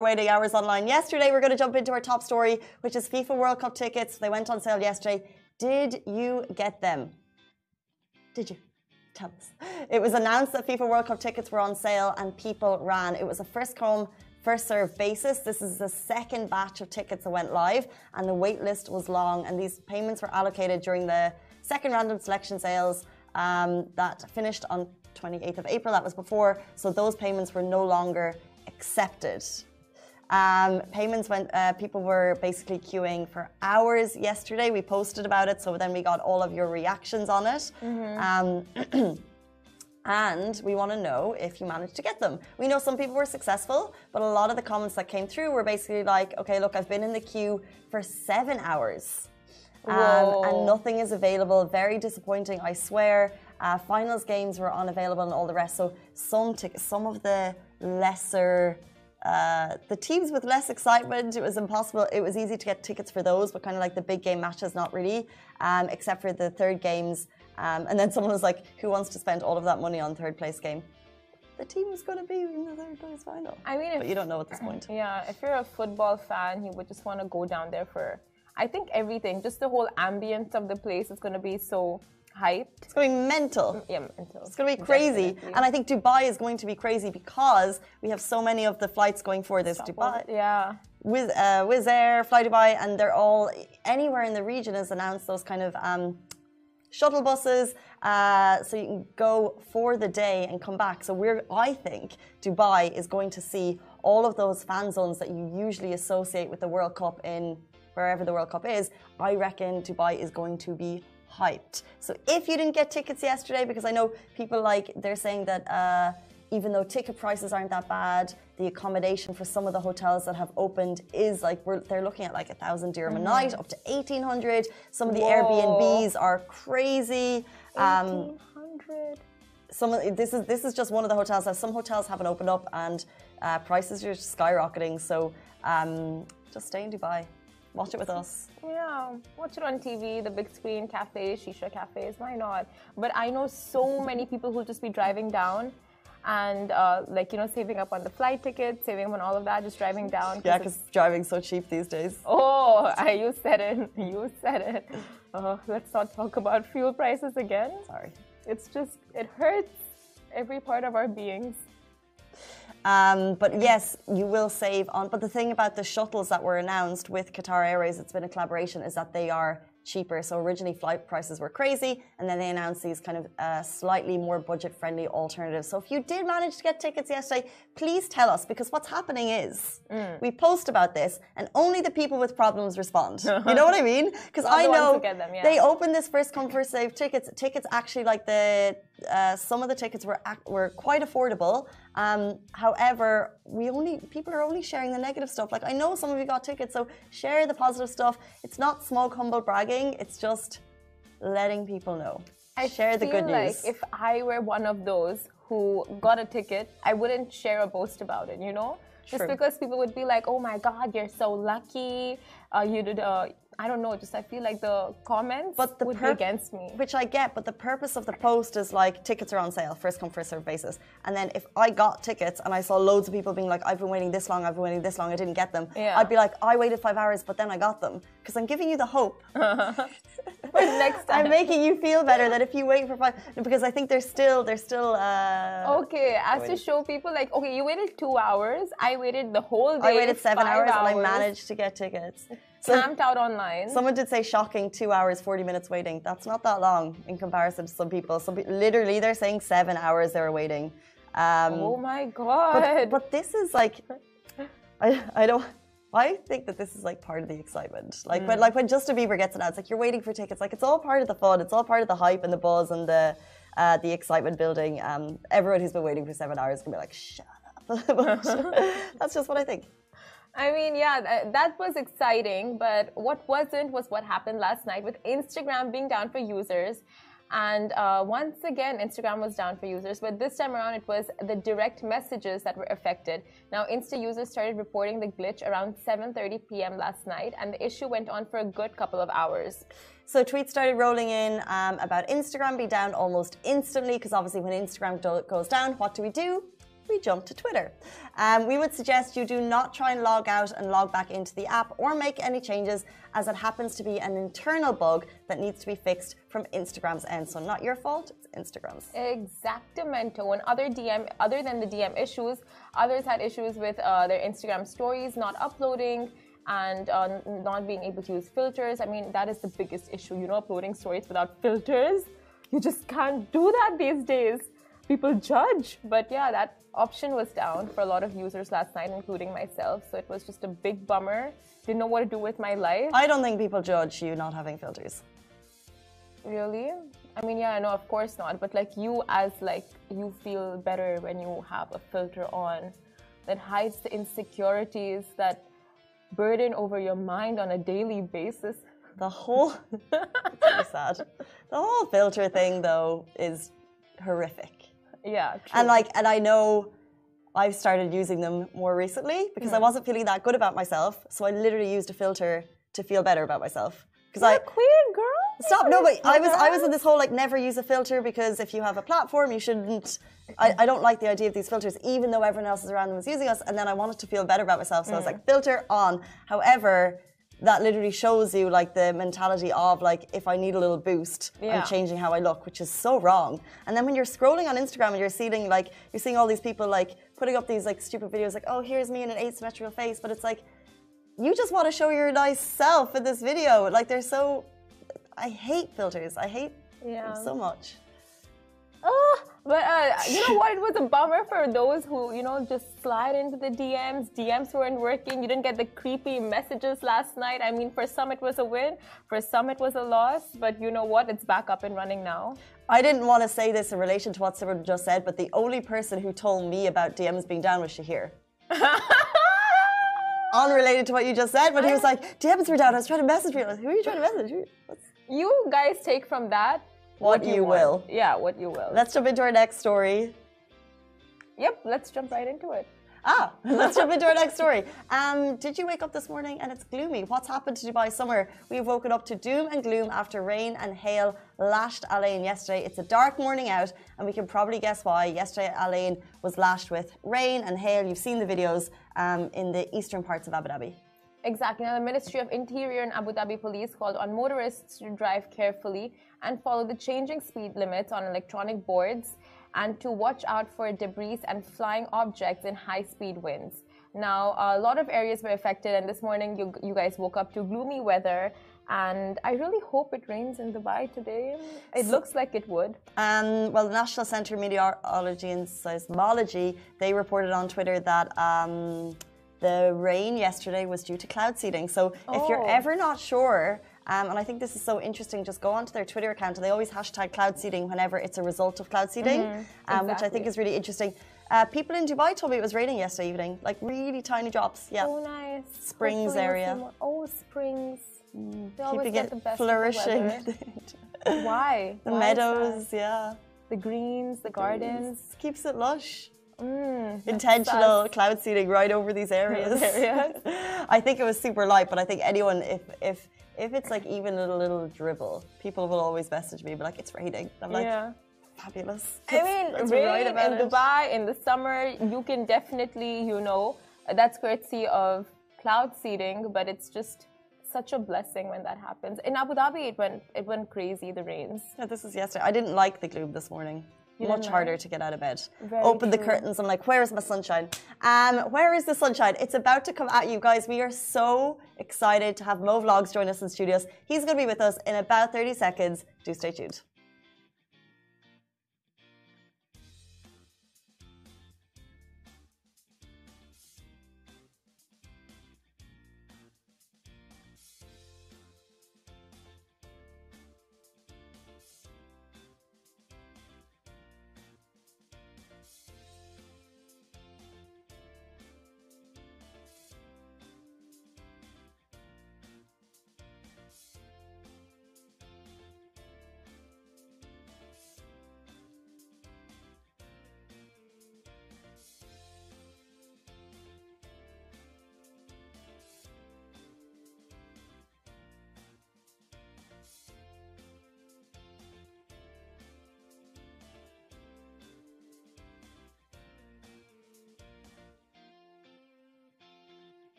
waiting hours online yesterday. We're going to jump into our top story, which is FIFA World Cup tickets. They went on sale yesterday. Did you get them? Did you? Tell us. It was announced that FIFA World Cup tickets were on sale and people ran. It was a first come, first serve basis. This is the second batch of tickets that went live, and the wait list was long. And these payments were allocated during the second random selection sales um, that finished on 28th of April. That was before. So those payments were no longer accepted. Um, payments went, uh, people were basically queuing for hours yesterday. We posted about it, so then we got all of your reactions on it. Mm-hmm. Um, and we want to know if you managed to get them. We know some people were successful, but a lot of the comments that came through were basically like, okay, look, I've been in the queue for seven hours. Um, and nothing is available. Very disappointing, I swear. Uh, finals games were unavailable and all the rest. So some some of the lesser uh, the teams with less excitement, it was impossible. It was easy to get tickets for those, but kind of like the big game matches, not really, um, except for the third games. Um, and then someone was like, "Who wants to spend all of that money on third place game?" The team was going to be in the third place final. I mean, but you don't know at this point. Yeah, if you're a football fan, you would just want to go down there for. I think everything, just the whole ambience of the place is going to be so hyped. It's going to be mental. Mm, yeah, mental. It's going to be crazy. Definitely. And I think Dubai is going to be crazy because we have so many of the flights going for this Stop Dubai. Yeah. With uh, Wizz Air, Fly Dubai, and they're all anywhere in the region has announced those kind of um, shuttle buses, uh, so you can go for the day and come back. So we're, I think, Dubai is going to see all of those fan zones that you usually associate with the World Cup in wherever the World Cup is. I reckon Dubai is going to be hyped. So if you didn't get tickets yesterday, because I know people like they're saying that. Uh, even though ticket prices aren't that bad, the accommodation for some of the hotels that have opened is like we're, they're looking at like a thousand dirham a night, up to eighteen hundred. Some of the Whoa. Airbnbs are crazy. Um, 1800. some of, this is this is just one of the hotels. Now, some hotels haven't opened up and uh, prices are skyrocketing. So um, just stay in Dubai, watch it with us. Yeah, watch it on TV, the big screen cafes, shisha cafes. Why not? But I know so many people who'll just be driving down and uh, like you know saving up on the flight tickets, saving up on all of that, just driving down. Yeah, because driving's so cheap these days. Oh, I, you said it. You said it. Oh, let's not talk about fuel prices again. Sorry. It's just, it hurts every part of our beings. Um, but yes, you will save on. But the thing about the shuttles that were announced with Qatar Airways, it's been a collaboration, is that they are cheaper. So originally flight prices were crazy, and then they announced these kind of uh, slightly more budget-friendly alternatives. So if you did manage to get tickets yesterday, please tell us because what's happening is we post about this, and only the people with problems respond. you know what I mean? Because I know them, yeah. they opened this first come first save tickets. Tickets actually like the uh, some of the tickets were were quite affordable. Um, however, we only people are only sharing the negative stuff. Like I know some of you got tickets, so share the positive stuff. It's not smoke humble bragging. It's just letting people know. I share the good like news. if I were one of those who got a ticket, I wouldn't share a boast about it, you know? Just because people would be like, oh my God, you're so lucky. Uh, you did, uh, I don't know, just I feel like the comments But the would be against me. Which I get, but the purpose of the post is like tickets are on sale, first come, first serve basis. And then if I got tickets and I saw loads of people being like, I've been waiting this long, I've been waiting this long, I didn't get them, Yeah. I'd be like, I waited five hours, but then I got them. Because I'm giving you the hope. Next time. I'm making you feel better that if you wait for five, because I think they're still, they're still, uh, Okay, as to show people like, okay, you waited two hours. I waited the whole day. I waited seven five hours, and I managed to get tickets. Camped out online. someone did say shocking, two hours, 40 minutes waiting. That's not that long in comparison to some people. Some literally, they're saying seven hours they were waiting. Um, oh my god. but, but this is like, I, I don't. I think that this is like part of the excitement. Like when like when Justin Bieber gets announced, like you're waiting for tickets. Like it's all part of the fun. It's all part of the hype and the buzz and the uh, the excitement building. Um, everyone who's been waiting for seven hours can be like, shut up. That's just what I think. I mean, yeah, that was exciting, but what wasn't was what happened last night with Instagram being down for users. And uh, once again, Instagram was down for users, but this time around it was the direct messages that were affected. Now, Insta users started reporting the glitch around 7:30 p.m. last night, and the issue went on for a good couple of hours. So tweets started rolling in um, about Instagram be down almost instantly because obviously when Instagram goes down, what do we do? We jump to Twitter. Um, we would suggest you do not try and log out and log back into the app or make any changes as it happens to be an internal bug that needs to be fixed from Instagram's end. So not your fault, it's Instagram's. Exactamento. And other DM, other than the DM issues, others had issues with uh, their Instagram stories not uploading and uh, not being able to use filters. I mean, that is the biggest issue. You know, uploading stories without filters. You just can't do that these days. People judge. But yeah, that option was down for a lot of users last night, including myself. So it was just a big bummer. Didn't know what to do with my life. I don't think people judge you not having filters. Really? I mean, yeah, I know, of course not. But like you, as like you feel better when you have a filter on that hides the insecurities that burden over your mind on a daily basis. The whole, it's sad. The whole filter thing, though, is horrific. Yeah, true. And like, and I know I've started using them more recently because I mm-hmm. wasn't feeling that good about myself. So I literally used a filter to feel better about myself. Because I queen girl. stop. No, but I was I was in uh-huh. this whole like never use a filter because if you have a platform, you shouldn't. I, I don't like the idea of these filters, even though everyone else is around them is using us. And then I wanted to feel better about myself, so I was mm. like filter on. However. That literally shows you like the mentality of like if I need a little boost, Yeah. I'm changing how I look, which is so wrong. And then when you're scrolling on Instagram and you're seeing like you're seeing all these people like putting up these like stupid videos like, oh here's me in an asymmetrical face, but it's like you just want to show your nice self in this video. Like they're so I hate filters. I hate Yeah. them so much. Oh, but uh, you know what? It was a bummer for those who, you know, just slide into the DMs. DMs weren't working. You didn't get the creepy messages last night. I mean, for some it was a win, for some it was a loss. But you know what? It's back up and running now. I didn't want to say this in relation to what someone just said, but the only person who told me about DMs being down was Shahir. Unrelated to what you just said, but he was like, DMs were down. I was trying to message people. Who are you trying to message? What's- You guys take from that What you want. will. Yeah, what you will. Let's jump into our next story. Yep, let's jump right into it. Ah, let's jump into our next story. Um, did you wake up this morning and it's gloomy? What's happened to Dubai summer? We've woken up to doom and gloom after rain and hail lashed Al Ain yesterday. It's a dark morning out, and we can probably guess why. Yesterday, Al Ain was lashed with rain and hail. You've seen the videos um, in the eastern parts of Abu Dhabi. Exactly. Now, the Ministry of Interior and Abu Dhabi Police called on motorists to drive carefully and follow the changing speed limits on electronic boards and to watch out for debris and flying objects in high speed winds. Now, a lot of areas were affected, and this morning you, you guys woke up to gloomy weather. And I really hope it rains in Dubai today. It looks like it would. Um, well, the National Centre of Meteorology and Seismology they reported on Twitter that um, the rain yesterday was due to cloud seeding. So if you're Oh. ever not sure, um, and I think this is so interesting, just go onto their Twitter account and they always hashtag cloud seeding whenever it's a result of cloud seeding, um, which I think is really interesting. Uh, people in Dubai told me it was raining yesterday evening, like really tiny drops. Yeah. Oh, nice. Springs Hopefully area. Oh, springs. They Keeping it the best flourishing. Why? the Why meadows, yeah. the greens, the gardens. Keeps it lush. Mm, intentional cloud seeding right over these areas. areas. I think it was super light, but I think anyone, if if if it's like even a little, dribble, people will always message me, be like, "It's raining." I'm like, yeah. "Fabulous." I mean, rain in it. Dubai in the summer, you can definitely, you know, that's courtesy of cloud seeding, but it's just such a blessing when that happens. In Abu Dhabi, it went it went crazy. The rains. Yeah, this is yesterday. I didn't like the gloom this morning. Much harder to get out of bed. Very Open the curtains. I'm like, where is my sunshine? Um, where is the sunshine? It's about to come at you guys. We are so excited to have Mo Vlogs join us in studios. He's going to be with us in about 30 seconds. Do stay tuned.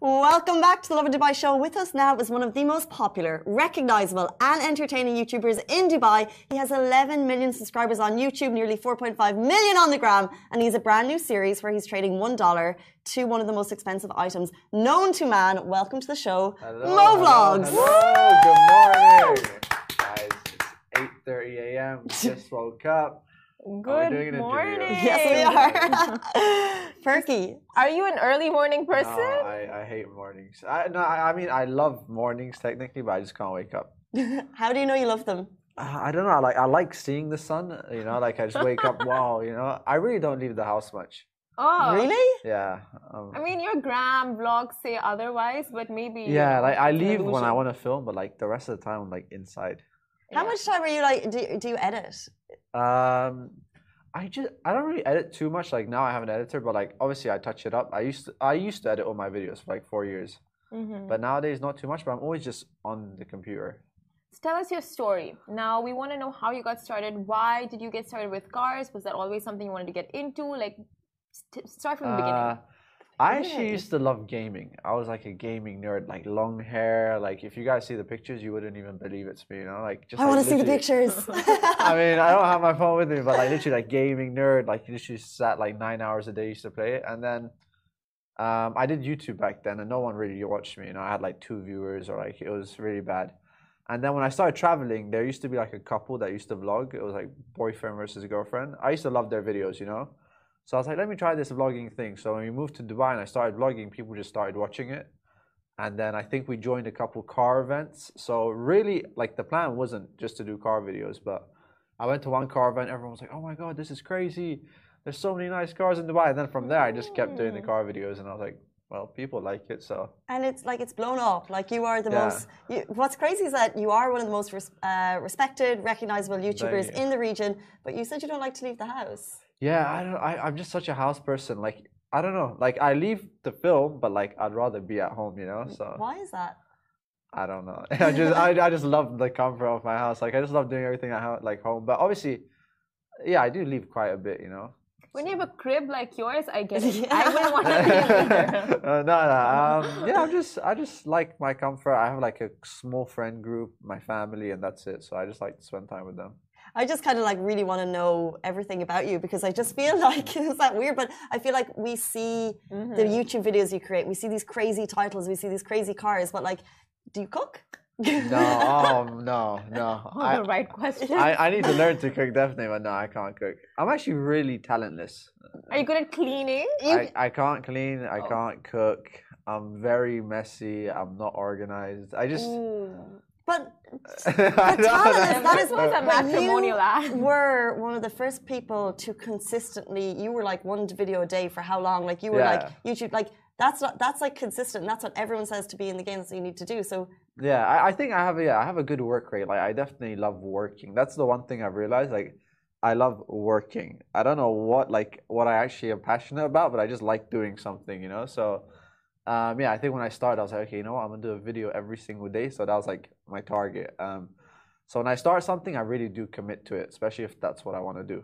Welcome back to the Love of Dubai show. With us now is one of the most popular, recognizable, and entertaining YouTubers in Dubai. He has 11 million subscribers on YouTube, nearly 4.5 million on the gram, and he's a brand new series where he's trading $1 to one of the most expensive items known to man. Welcome to the show, Hello, Mo Vlogs. Hello, good morning. Guys, it's 8.30 a.m. Just woke up. Good doing morning. Yes, we are. Perky. Are you an early morning person? No, I, I hate mornings. I, no, I, I mean, I love mornings technically, but I just can't wake up. How do you know you love them? Uh, I don't know. I like I like seeing the sun. You know, like I just wake up. Wow. You know, I really don't leave the house much. oh, Really? Yeah. Um, I mean, your gram vlogs say otherwise, but maybe. yeah. Like I leave when I want to film, but like the rest of the time, I'm like inside. How Yeah. much time are you like, do, do you edit? Um, I just I don't really edit too much. Like now I have an editor, but like obviously I touch it up. I used to I used to edit all my videos for like four years, Mhm. but nowadays not too much. But I'm always just on the computer. So tell us your story. Now we want to know how you got started. Why did you get started with cars? Was that always something you wanted to get into? Like, st- start from the beginning. I actually used to love gaming. I was like a gaming nerd, like long hair. Like if you guys see the pictures, you wouldn't even believe it's me. You know, like just. I like, want to see the pictures. I mean, I don't have my phone with me, but like literally like gaming nerd, like literally sat like nine hours a day used to play it. And then um, I did YouTube back then and no one really watched me. You know, I had like two viewers or like it was really bad. And then when I started traveling, there used to be like a couple that used to vlog. It was like boyfriend versus girlfriend. I used to love their videos, you know? So I was like, let me try this vlogging thing. So when we moved to Dubai and I started vlogging, people just started watching it. And then I think we joined a couple car events. So really, like the plan wasn't just to do car videos, but I went to one car event. Everyone was like, "Oh my god, this is crazy! There's so many nice cars in Dubai." And then from there, I just kept doing the car videos, and I was like, "Well, people like it, so." and it's like it's blown up. Like you are the Yeah. most. You, what's crazy is that you are one of the most res, uh, respected, recognizable YouTubers you. in the region. But you said you don't like to leave the house. Yeah, I don't. I, I'm just such a house person. Like I don't know. Like I leave the film, but like I'd rather be at home, you know. So Why is that? I don't know. I just I, I just love the comfort of my house. Like I just love doing everything at home, like home. But obviously, yeah, I do leave quite a bit, you know. when you have a crib like yours, I get it. Yeah. I wouldn't want to leave either. uh, no, no. Um, yeah, I'm just, I just like my comfort. I have like a small friend group, my family, and that's it. So I just like to spend time with them. I just kind of like really want to know everything about you because I just feel like is that weird, but I feel like we see the mm-hmm. YouTube videos you create, we see these crazy titles, we see these crazy cars, but like, do you cook? No, oh no, no. Oh, I, the right question. I, I need to learn to cook definitely, but no, I can't cook. I'm actually really talentless. Are you good at cleaning? You, I, I can't clean. I Oh. can't cook. I'm very messy. I'm not organized. I just. Ooh. But I But don't talentless, know. that This is was a matrimonial you ad. were one of the first people to consistently. You were like one video a day for how long? Like you were like YouTube. Like that's not that's like consistent. And that's what everyone says to be in the game that you need to do. So Yeah, I, I think I have yeah, I have a good work rate. Like I definitely love working. That's the one thing I've realized. Like I love working. I don't know what like what I actually am passionate about, but I just like doing something, you know? So um yeah, I think when I started I was like, okay, you know what, I'm gonna do a video every single day. So that was like my target. Um so when I start something I really do commit to it, especially if that's what I want to do.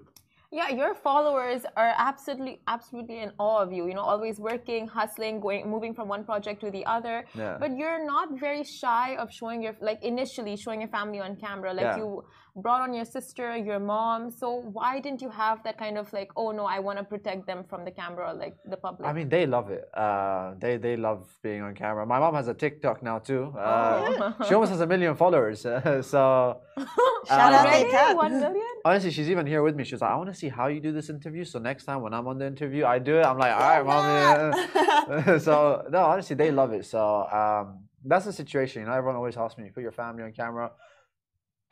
Yeah, your followers are absolutely, absolutely in awe of you. You know, always working, hustling, going, moving from one project to the other. Yeah. But you're not very shy of showing your, like, initially showing your family on camera. Like, Yeah. you brought on your sister, your mom. So why didn't you have that kind of like, oh no, I want to protect them from the camera, or, like the public? I mean, they love it. Uh, they they love being on camera. My mom has a TikTok now too. Uh, Oh. She almost has a million followers. so Shout out Uh, to Already? Kat. One million? Honestly, she's even here with me. She's like, I want to see how you do this interview. So next time when I'm on the interview, I do it. I'm like, all right, mommy. so no, honestly, they love it. So um, that's the situation. You know, everyone always asks me, you put your family on camera.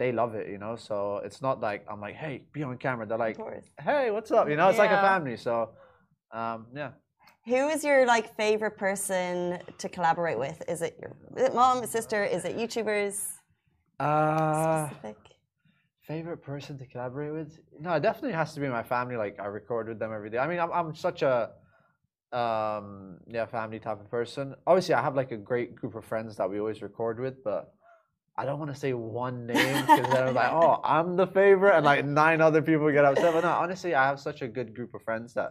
They love it. You know, so it's not like I'm like, hey, be on camera. They're like, hey, what's up? You know, it's like a family. So um, yeah. Who is your like favorite person to collaborate with? Is it your is it mom, sister? Is it YouTubers? Uh, Specific? Favorite person to collaborate with? No, it definitely has to be my family. Like I record with them every day. I mean, I'm I'm such a um yeah family type of person. Obviously, I have like a great group of friends that we always record with, but I don't want to say one name because then I'm like, oh, I'm the favorite, and like nine other people get upset. But no, honestly, I have such a good group of friends that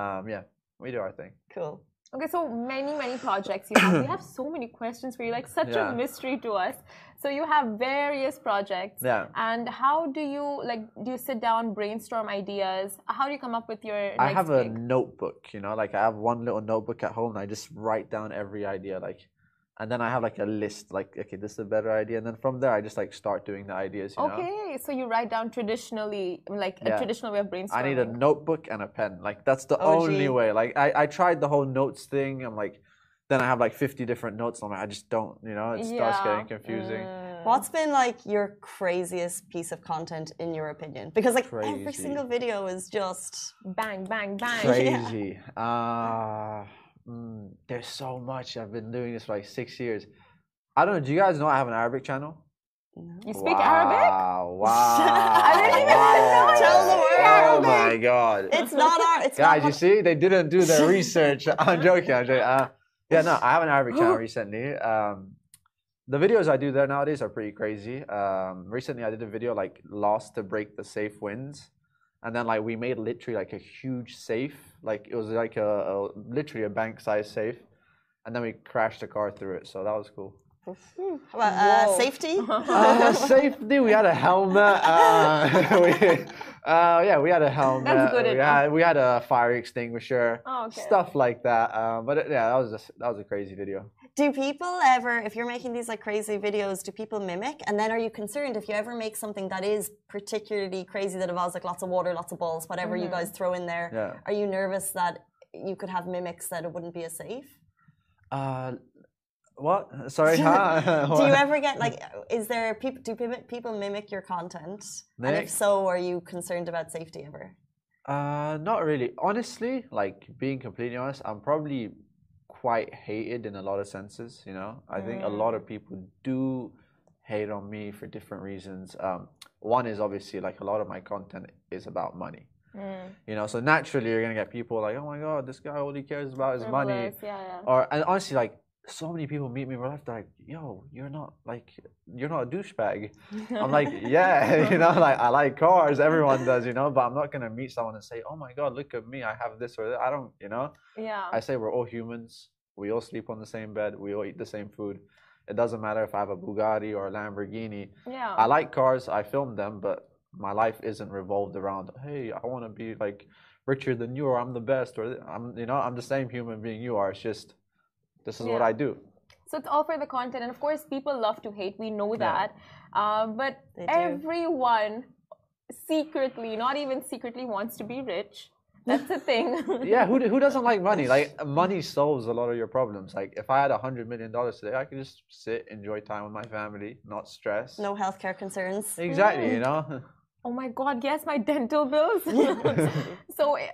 um yeah, we do our thing. Cool. Okay, so many, many projects you have. we have so many questions for you, like such Yeah. a mystery to us. So you have various projects. Yeah. And how do you like do you sit down, brainstorm ideas? How do you come up with your I next have a notebook, you know, like I have one little notebook at home and I just write down every idea, like, and then I have like a list, like, okay, this is a better idea. And then from there, I just like start doing the ideas, you know. Okay, so you write down traditionally, like a traditional way of brainstorming. I need a notebook and a pen. Like, that's the OG. only way. Like, I, I tried the whole notes thing. I'm like, then I have like 50 different notes. I'm like, I just don't, you know, it starts Yeah. getting confusing. Mm. What's been like your craziest piece of content in your opinion? Because like every single video is just Bang, bang, bang. Crazy. Uh, mm, there's so much. I've been doing this for like six years. I don't know. Do you guys know I have an Arabic channel? You speak Arabic? Wow! Wow! I didn't even know wow. Tell the world. Oh my god! it's not our it's Guys, not you see, they didn't do their research. I'm joking. I'm joking. Uh, yeah, no, I have an Arabic channel recently. Um, the videos I do there nowadays are pretty crazy. Um, recently, I did a video like "Lost to break the safe wins," and then like we made literally like a huge safe, like it was like a, a literally a bank-sized safe, and then we crashed the car through it. So that was cool. How about, uh, safety. Uh, safety. We had a helmet. Uh, we, uh, yeah, we had a helmet. That's good we, had, we had a fire extinguisher. Oh, okay. Stuff like that. Um, but it, yeah, that was a, that was a crazy video. Do people ever, if you're making these like crazy videos, do people mimic? And then are you concerned if you ever make something that is particularly crazy that involves like lots of water, lots of balls, whatever you guys throw in there? Yeah. Are you nervous that you could have mimics that it wouldn't be as safe? Uh, what? Sorry. huh? Do you ever get like, is there people? Do people people mimic your content? And if so, are you concerned about safety ever? Uh, not really. Honestly, like being completely honest, I'm probably quite hated in a lot of senses. You know, I think a lot of people do hate on me for different reasons. Um, one is obviously like a lot of my content is about money. Mm. You know, so naturally you're gonna get people like, oh my god, this guy all he cares about is money. Yeah, yeah. Or and honestly, like so many people meet me in real life, they're like, yo, you're not like you're not a douchebag. I'm like, yeah, you know, like I like cars, everyone does, you know, but I'm not gonna meet someone and say, oh my god, look at me, I have this or that. I don't, you know. yeah. I say we're all humans. We all sleep on the same bed. We all eat the same food. It doesn't matter if I have a Bugatti or a Lamborghini. yeah. I like cars. I film them, but my life isn't revolved around. Hey, I want to be like richer than you, or I'm the best, or I'm, you know, I'm the same human being you are. It's just this is what I do. So it's all for the content, and of course, people love to hate. We know that, uh, but everyone secretly, not even secretly, wants to be rich. That's the thing. Yeah, who who doesn't like money? Like money solves a lot of your problems. Like if I had a hundred million dollars today, I could just sit, enjoy time with my family, not stress. No healthcare concerns. Exactly, you know. Oh my God! Yes, my dental bills. so uh,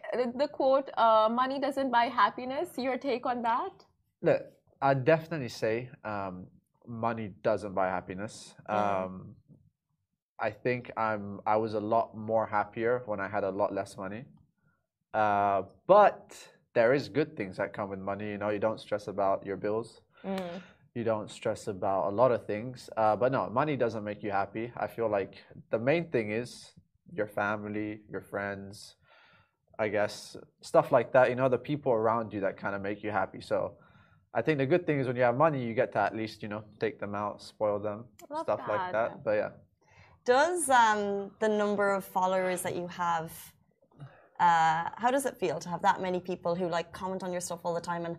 the quote, uh, "Money doesn't buy happiness." Your take on that? Look, I definitely say um, money doesn't buy happiness. Um, I think I'm. I was a lot more happier when I had a lot less money. Uh, but there is good things that come with money. You know, you don't stress about your bills. You don't stress about a lot of things. Uh, but no, money doesn't make you happy. I feel like the main thing is your family, your friends. I guess stuff like that. You know, the people around you that kind of make you happy. So. I think the good thing is when you have money, you get to at least, you know, take them out, spoil them, Love stuff like that. that. But yeah. Does um, the number of followers that you have, uh, how does it feel to have that many people who like comment on your stuff all the time and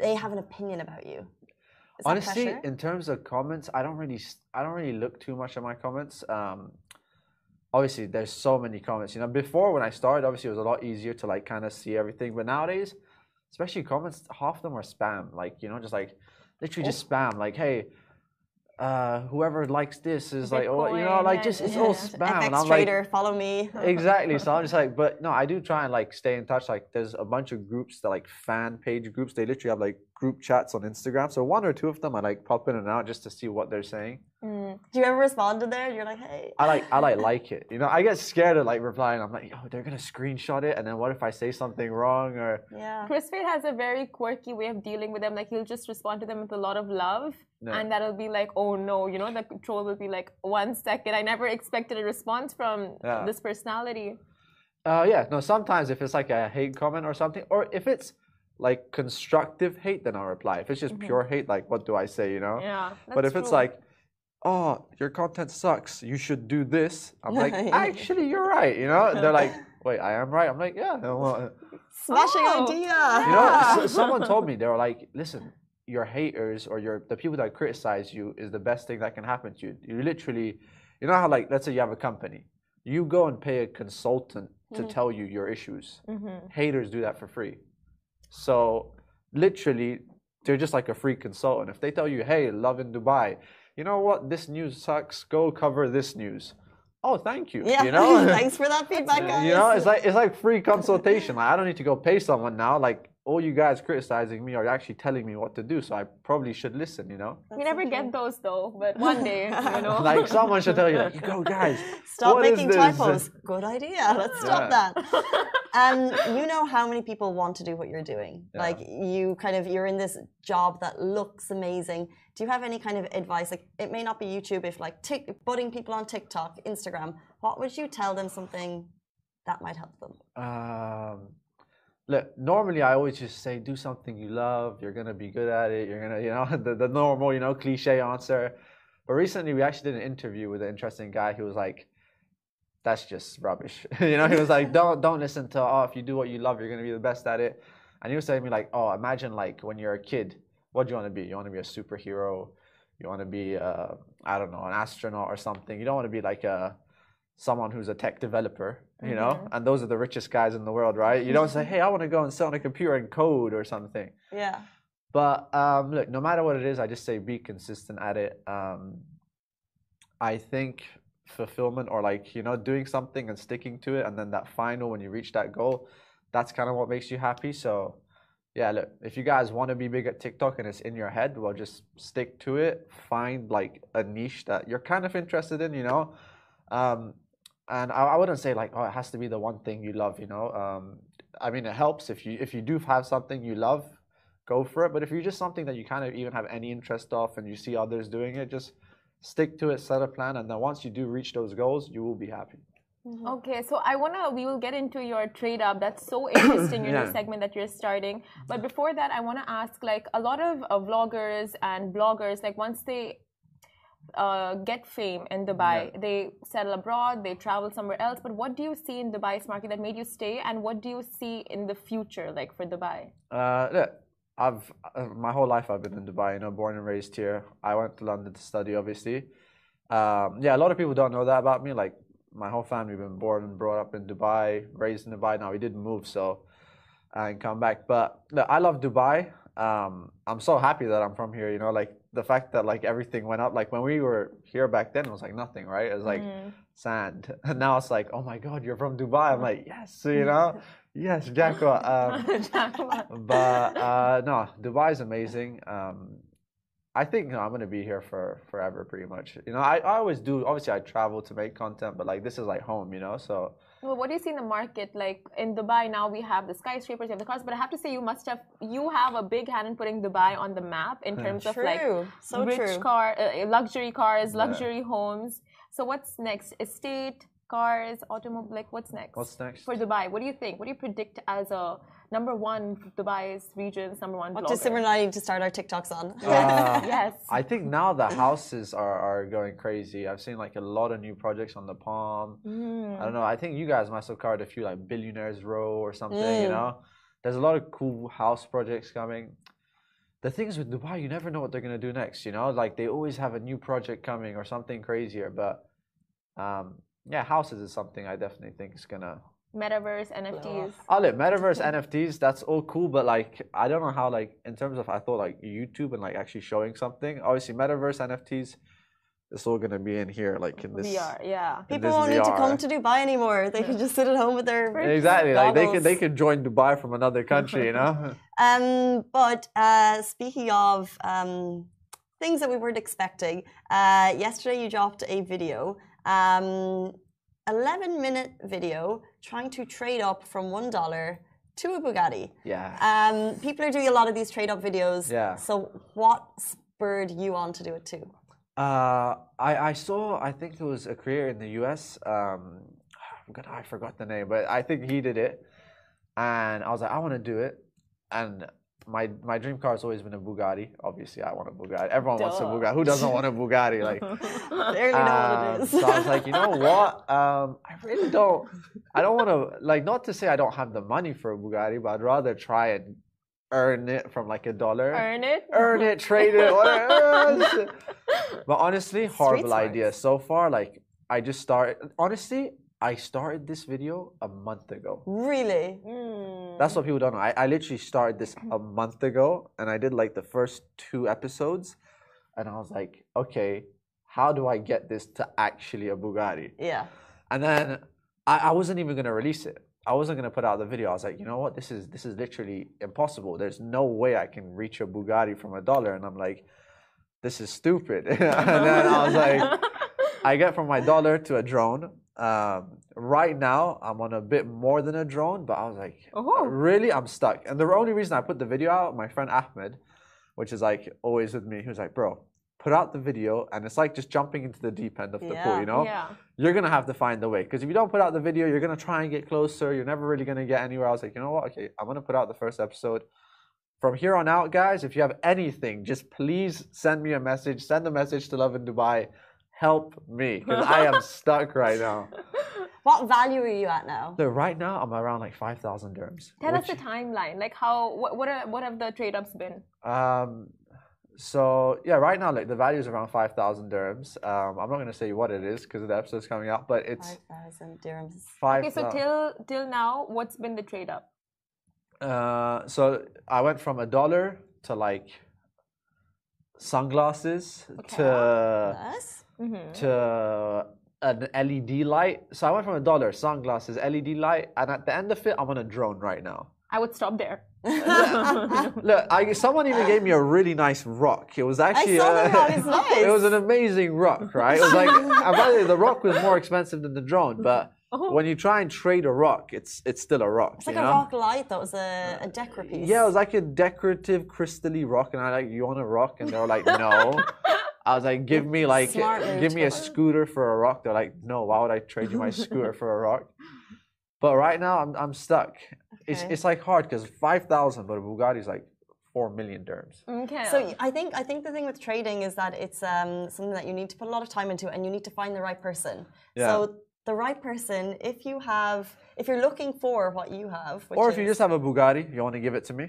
they have an opinion about you? Is Honestly, in terms of comments, I don't really, I don't really look too much at my comments. Um, obviously, there's so many comments. You know, before when I started, obviously it was a lot easier to like kind of see everything. But nowadays, especially comments, half of them are spam. Like you know, just like literally just spam. Like, hey, uh, whoever likes this is like, oh, you know, like just it's yeah. all FX spam. And I'm like, trader, follow me. exactly. So I'm just like, but no, I do try and like stay in touch. Like, there's a bunch of groups that like fan page groups. They literally have like group chats on Instagram. So one or two of them I like pop in and out just to see what they're saying. Do you ever respond to there? You're like, hey. I like, I like like it. You know, I get scared of like replying. I'm like, oh, they're gonna screenshot it, and then what if I say something wrong or Yeah. Kris Fade has a very quirky way of dealing with them. Like he'll just respond to them with a lot of love, Yeah. and that'll be like, "Oh no," you know, the troll will be like, one second, I never expected a response from Yeah. this personality." Uh, yeah, no. Sometimes if it's like a hate comment or something, or if it's like constructive hate, then I'll reply. If it's just mm-hmm. pure hate, like what do I say, you know? Yeah. but that's if it's like, oh, your content sucks, you should do this, I'm like, actually, you're right, you know? They're like, wait, I am right. I'm like, yeah. well, uh Smashing Oh. idea. you know, so- someone told me they were like, listen, your haters or your the people that criticize you is the best thing that can happen to you. You literally, you know how like let's say you have a company, you go and pay a consultant to mm-hmm. tell you your issues. Mm-hmm. Haters do that for free. So literally, they're just like a free consultant. If they tell you, hey, Lovin Dubai, you know what, this news sucks. Go cover this news. Oh, thank you. Yeah. You know. Thanks for that feedback, guys. You know, it's like it's like free consultation. Like I don't need to go pay someone now. Like all you guys criticizing me are actually telling me what to do, so I probably should listen. You know, we never get those though, but one day, you know. like someone should tell you, like, you go, guys. Stop what is making this?" typos. Good idea. Let's stop Yeah. that. Um, you know how many people want to do what you're doing. Yeah. Like you kind of you're in this job that looks amazing. Do you have any kind of advice? Like it may not be YouTube. If like tick, budding people on TikTok, Instagram, what would you tell them something that might help them? Um, look, normally I always just say, do something you love. You're gonna be good at it. You're gonna, you know, the, the normal, you know, cliche answer. But recently we actually did an interview with an interesting guy. who was like, "That's just rubbish." you know, he was like, "Don't don't listen to oh, if you do what you love, you're gonna be the best at it." And he was telling me like, "Oh, imagine like when you're a kid, what do you want to be? You want to be a superhero? You want to be, uh, I don't know, an astronaut or something. You don't want to be like a someone who's a tech developer, you know, and those are the richest guys in the world, right? You don't say, hey, I want to go and sit on a computer and code or something. Yeah. But um, look, no matter what it is, I just say be consistent at it. Um, I think fulfillment or like, you know, doing something and sticking to it, and then that final, when you reach that goal, that's kind of what makes you happy. So, yeah, look, if you guys want to be big at TikTok and it's in your head, well, just stick to it. Find like a niche that you're kind of interested in, you know. Um, and I, I wouldn't say like, oh, it has to be the one thing you love, you know. Um, I mean, it helps if you if you do have something you love, go for it. But if you're just something that you kind of even have any interest of, and you see others doing it, just stick to it, set a plan, and then once you do reach those goals, you will be happy. Okay, so I wanna we will get into your trade up. That's so interesting, your new segment that you're starting. But before that, I wanna ask like a lot of uh, vloggers and bloggers, like once they uh, get fame in Dubai, they settle abroad, they travel somewhere else. But what do you see in Dubai's market that made you stay, and what do you see in the future, like for Dubai? Uh, look, I've uh, my whole life I've been in Dubai. You know, born and raised here. I went to London to study, obviously. Um, yeah, a lot of people don't know that about me. Like my whole family been born and brought up in Dubai, raised in Dubai. Now we didn't move, so and come back. But look, I love Dubai. Um, I'm so happy that I'm from here. You know, like the fact that like everything went up. Like when we were here back then, it was like nothing, right? It was like sand, and now it's like, oh my God, you're from Dubai. I'm like, yes, you know, yes, Jacko. Um, but uh, no, Dubai is amazing. Um, I think you know, I'm gonna be here for forever, pretty much. You know, I, I always do. Obviously, I travel to make content, but like this is like home, you know. So Well, what do you see in the market? Like in Dubai now, we have the skyscrapers, you have the cars, but I have to say you must have you have a big hand in putting Dubai on the map in terms of like So rich true. car, uh, luxury cars, luxury homes. So what's next? Estate, cars, automobile. Like what's next? what's next? for Dubai? What do you think? What do you predict as a number one Dubai's region's number one What blogger? does Simran need to start our TikToks on? Uh, yes. I think now the houses are, are going crazy. I've seen like a lot of new projects on the Palm. Mm. I don't know. I think you guys must have covered a few like Billionaires Row or something. You know, there's a lot of cool house projects coming. The thing is with Dubai, you never know what they're gonna do next. You know, like they always have a new project coming or something crazier. But um, yeah, houses is something I definitely think is gonna. Metaverse, NFTs. Oh, look, metaverse NFTs, that's all cool, but like I don't know how like in terms of I thought like YouTube and like actually showing something. Obviously, metaverse NFTs, it's all gonna be in here, like in this. VR, yeah. People this won't need to come to Dubai anymore. They can just sit at home with their Exactly, like they can they can join Dubai from another country, you know. Um, but uh, speaking of um, things that we weren't expecting, uh, yesterday you dropped a video, um, 11 minute video trying to trade up from $1 to a Bugatti. yeah. Um, people are doing a lot of these trade up videos. Yeah. So, what spurred you on to do it too? Uh, I I saw I think it was a creator in the U.S. Um, I forgot the name, but I think he did it, and I was like, I want to do it. and my my dream car has always been a Bugatti. Obviously, I want a Bugatti. Everyone wants a Bugatti. Who doesn't want a Bugatti? Like, Barely know what um, it is. so I was like, you know what? Um, I really don't. I don't want to like not to say I don't have the money for a Bugatti, but I'd rather try and earn it from like a dollar. Earn it. Earn it, trade it, whatever. but honestly, horrible smarts. idea. So far, like I just started. Honestly, I started this video a month ago. really? Mm. That's what people don't know. I, I literally started this a month ago and I did like the first two episodes and I was like, okay, how do I get this to actually a Bugatti? Yeah. And then I, I wasn't even gonna release it. I wasn't gonna put out the video. I was like, you know what? This is this is literally impossible. There's no way I can reach a Bugatti from a dollar. And I'm like, this is stupid. and then I was like, I get from my dollar to a drone. Um, right now, I'm on a bit more than a drone, but I was like, Oh. really, I'm stuck. And the only reason I put the video out, my friend Ahmed, which is like always with me, he was like, bro, put out the video, and it's like just jumping into the deep end of the pool, you know? Yeah. You're gonna have to find the way because if you don't put out the video, you're gonna try and get closer. You're never really gonna get anywhere. I was like, you know what? Okay, I'm gonna put out the first episode. From here on out, guys, if you have anything, just please send me a message. Send a message to Lovin Dubai. Help me because I am stuck right now. What value are you at now? So right now, I'm around like five thousand dirhams. Tell us the timeline. Like how what what, are, what have the trade ups been? Um, so yeah, right now like the value is around five thousand dirhams. Um, I'm not gonna say what it is because the episode's coming out, but it's 5,000 dirhams. five. Okay, so thou- till till now, what's been the trade up? Uh, so I went from a dollar to like sunglasses to Yes. to an LED light. So I went from a dollar, sunglasses, LED light, and at the end of it, I'm on a drone right now. I would stop there. Look, I, someone even gave me a really nice rock. It was actually saw the uh, rock, nice. it was an amazing rock, right? It was like, and by the way, the rock was more expensive than the drone, but when you try and trade a rock, it's it's still a rock. It's like you a know? rock light that was a, a decor piece. Yeah, it was like a decorative crystally rock, and I like, you want a rock? And they were like, no. I was like, give me like, Smart give me a scooter for a rock. They're like, no, why would I trade you my scooter for a rock? But right now, I'm I'm stuck. It's Okay. it's like hard because five thousand, but a Bugatti is like four million dirhams. Okay. So y- I think I think the thing with trading is that it's um, something that you need to put a lot of time into, and you need to find the right person. Yeah. So the right person, if you have, if you're looking for what you have, which Or if you just have a Bugatti, you want to give it to me,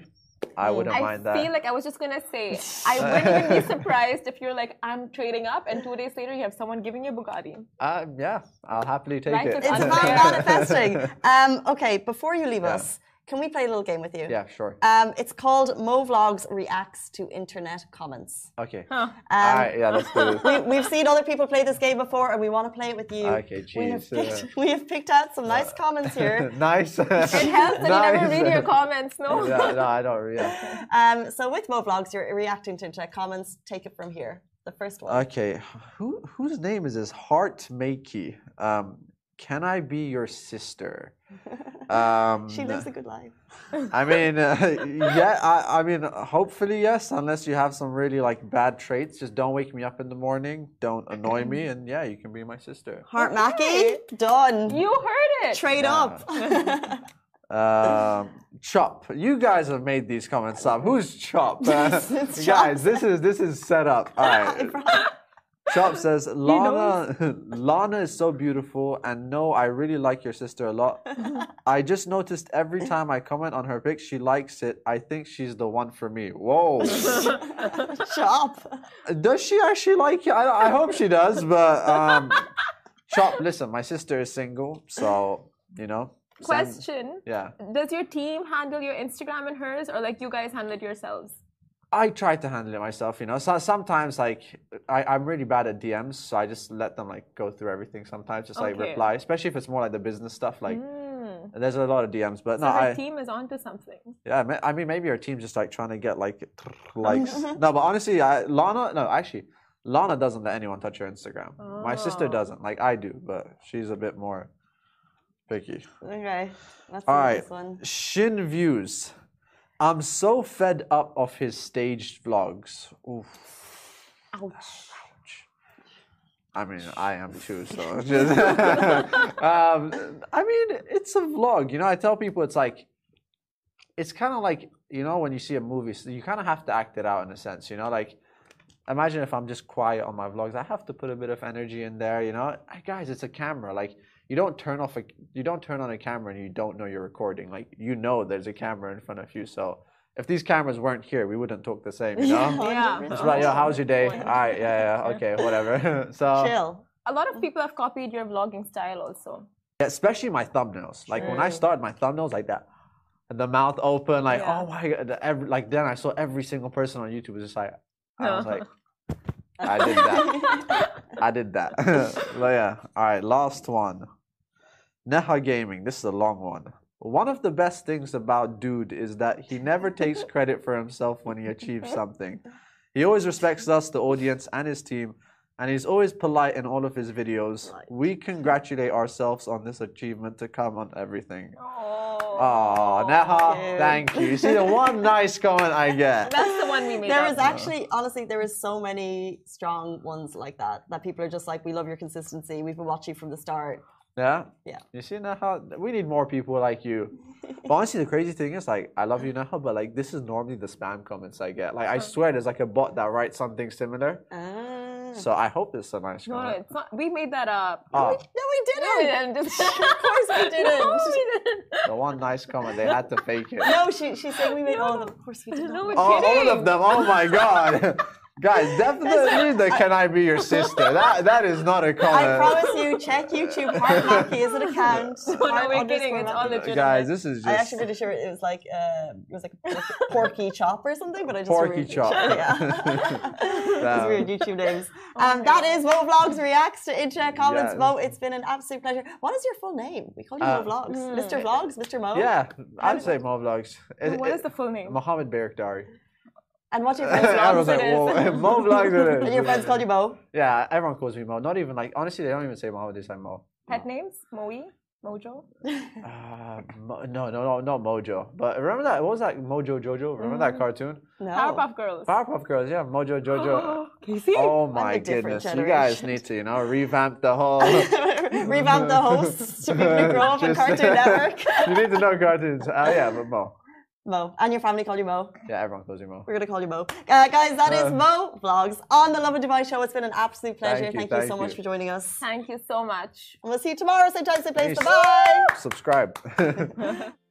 I wouldn't I mind that. I feel like I was just gonna say I wouldn't even be surprised if you're like I'm trading up and two days later you have someone giving you a Bugatti. uh, yeah, I'll happily take Life it. is it's unfair. about manifesting. Um, okay, before you leave Yeah. us, can we play a little game with you? yeah, sure. Um, it's called Mo Vlogs reacts to internet comments. Okay. Huh. Um, All right, yeah, let's do this. we, we've seen other people play this game before, and we want to play it with you. Okay, We have, jeez, picked, uh, we have picked out some nice comments here. nice. It helps that you never read your comments, no? yeah, no, I don't. Yeah. Um, so with Mo Vlogs, you're reacting to internet comments. Take it from here. The first one. Okay, who whose name is this? Heart Makey. Um, can I be your sister? Um, she lives a good life. I mean, uh, yeah. I, I mean, hopefully yes. Unless you have some really like bad traits, just don't wake me up in the morning. Don't annoy me, and yeah, you can be my sister. Heart Okay. Mackie, done. You heard it. Trade Yeah. up. Um, Chop, you guys have made these comments up. Who's Chop? Uh, it's guys, this is this is set up. All right. Chop says Lana Lana is so beautiful and no, I really like your sister a lot. I just noticed every time I comment on her pic, she likes it. I think she's the one for me. Whoa. Chop. does she actually like you? I, I hope she does, but um Chop, listen, my sister is single, so you know. send- Question. yeah. Does your team handle your Instagram and hers or like you guys handle it yourselves? I try to handle it myself, you know. So sometimes like I, I'm really bad at DMs, so I just let them like go through everything sometimes, just like Okay. reply, especially if it's more like the business stuff. Like Mm. there's a lot of DMs, but So no, her I team is onto something. yeah, I mean maybe our team's just like trying to get like likes. no, but honestly, I, Lana, no, actually, Lana doesn't let anyone touch her Instagram. My sister Oh. doesn't, like I do, but she's a bit more picky. Okay. Let's All see right, one. Shin views. I'm so fed up of his staged vlogs. Oof. Ouch. I mean, I am too. So, um, I mean, it's a vlog. You know, I tell people it's like it's kind of like you know when you see a movie, so you kind of have to act it out in a sense. You know, like imagine if I'm just quiet on my vlogs, I have to put a bit of energy in there. You know, guys, it's a camera. Like you don't turn off a you don't turn on a camera and you don't know you're recording. Like you know there's a camera in front of you, so. If these cameras weren't here, we wouldn't talk the same, you know? Yeah. It's like, yo, how's your day? All right, yeah, yeah, okay, whatever. so, Chill. A lot of people have copied your vlogging style also. Yeah, especially my thumbnails. Like when I started my thumbnails like that, the mouth open, like Yeah. oh my god, the every, like then I saw every single person on YouTube was just like, I was like, I did that, I did that. but yeah, all right, last one. Neha Gaming. This is a long one. One of the best things about Dude is that he never takes credit for himself when he achieves something. He always respects us, the audience, and his team, and he's always polite in all of his videos. Right. We congratulate ourselves on this achievement to come on everything. Oh. Oh, Neha, cute. thank you. You see the one nice comment I get. That's the one we made There up. is actually, honestly, there is so many strong ones like that. That people are just like, we love your consistency. We've been watching you from the start. Yeah? Yeah. You see Neha? We need more people like you. but honestly, the crazy thing is, like, I love you, Neha, but like, this is normally the spam comments I get. Like, I swear there's like a bot that writes something similar. Ah. So I hope this is a nice no, no, comment. it's not. We made that up. Oh, No, we No, we didn't. didn't. Of course we didn't. No, we didn't. the one nice comment, they had to fake it. No, she, she's saying we made all of them. Of course we did No, not. we're Oh, all of them. Oh my god. Guys, definitely the can I be your sister? That that is not a comment. I promise you, check YouTube. Heart Mackie is an account. No, no, we're kidding. It's all Mackie. legit. Guys, this is just. I actually did a shirt. It was like uh, it was like, like Porky Chop or something, but I just Porky removed- Chop. Yeah, those weird YouTube names. Um, that is Mo Vlogs reacts to internet comments. Yes. Mo, it's been an absolute pleasure. What is your full name? We call you Uh, Mo Vlogs, hmm. Mr. Vlogs, Mr. Mo. Yeah, I'd say Mo Vlogs. It- What it- is the full name? Mohammed Bayrakdari. And what's your I friends? was like, it is. whoa, Mo Vlogs it is. and your friends call you Mo. Yeah, everyone calls me Mo. Not even like honestly, they don't even say Mohammed. They say Mo. Pet names? Moe? Mojo? Uh, Mo- no, no, no, not Mojo. But remember that? What was that? Mojo Jojo. Remember that cartoon? No. Powerpuff Girls. Powerpuff Girls. Yeah, Mojo Jojo. Casey? Oh my a different goodness! You guys need to, you know, revamp the whole. Revamp the hosts to people who grow up on Just- Cartoon Network. you need to know cartoons. Uh, yeah, but Mo. Mo. And your family call you Mo. Yeah, everyone calls you Mo. We're going to call you Mo. Uh, guys, that is Uh. Mo Vlogs on the Lovin Dubai show. It's been an absolute pleasure. Thank you, Thank you, thank so much for joining us. Thank you so much. And we'll see you tomorrow, same time, same place. Bye bye. Subscribe.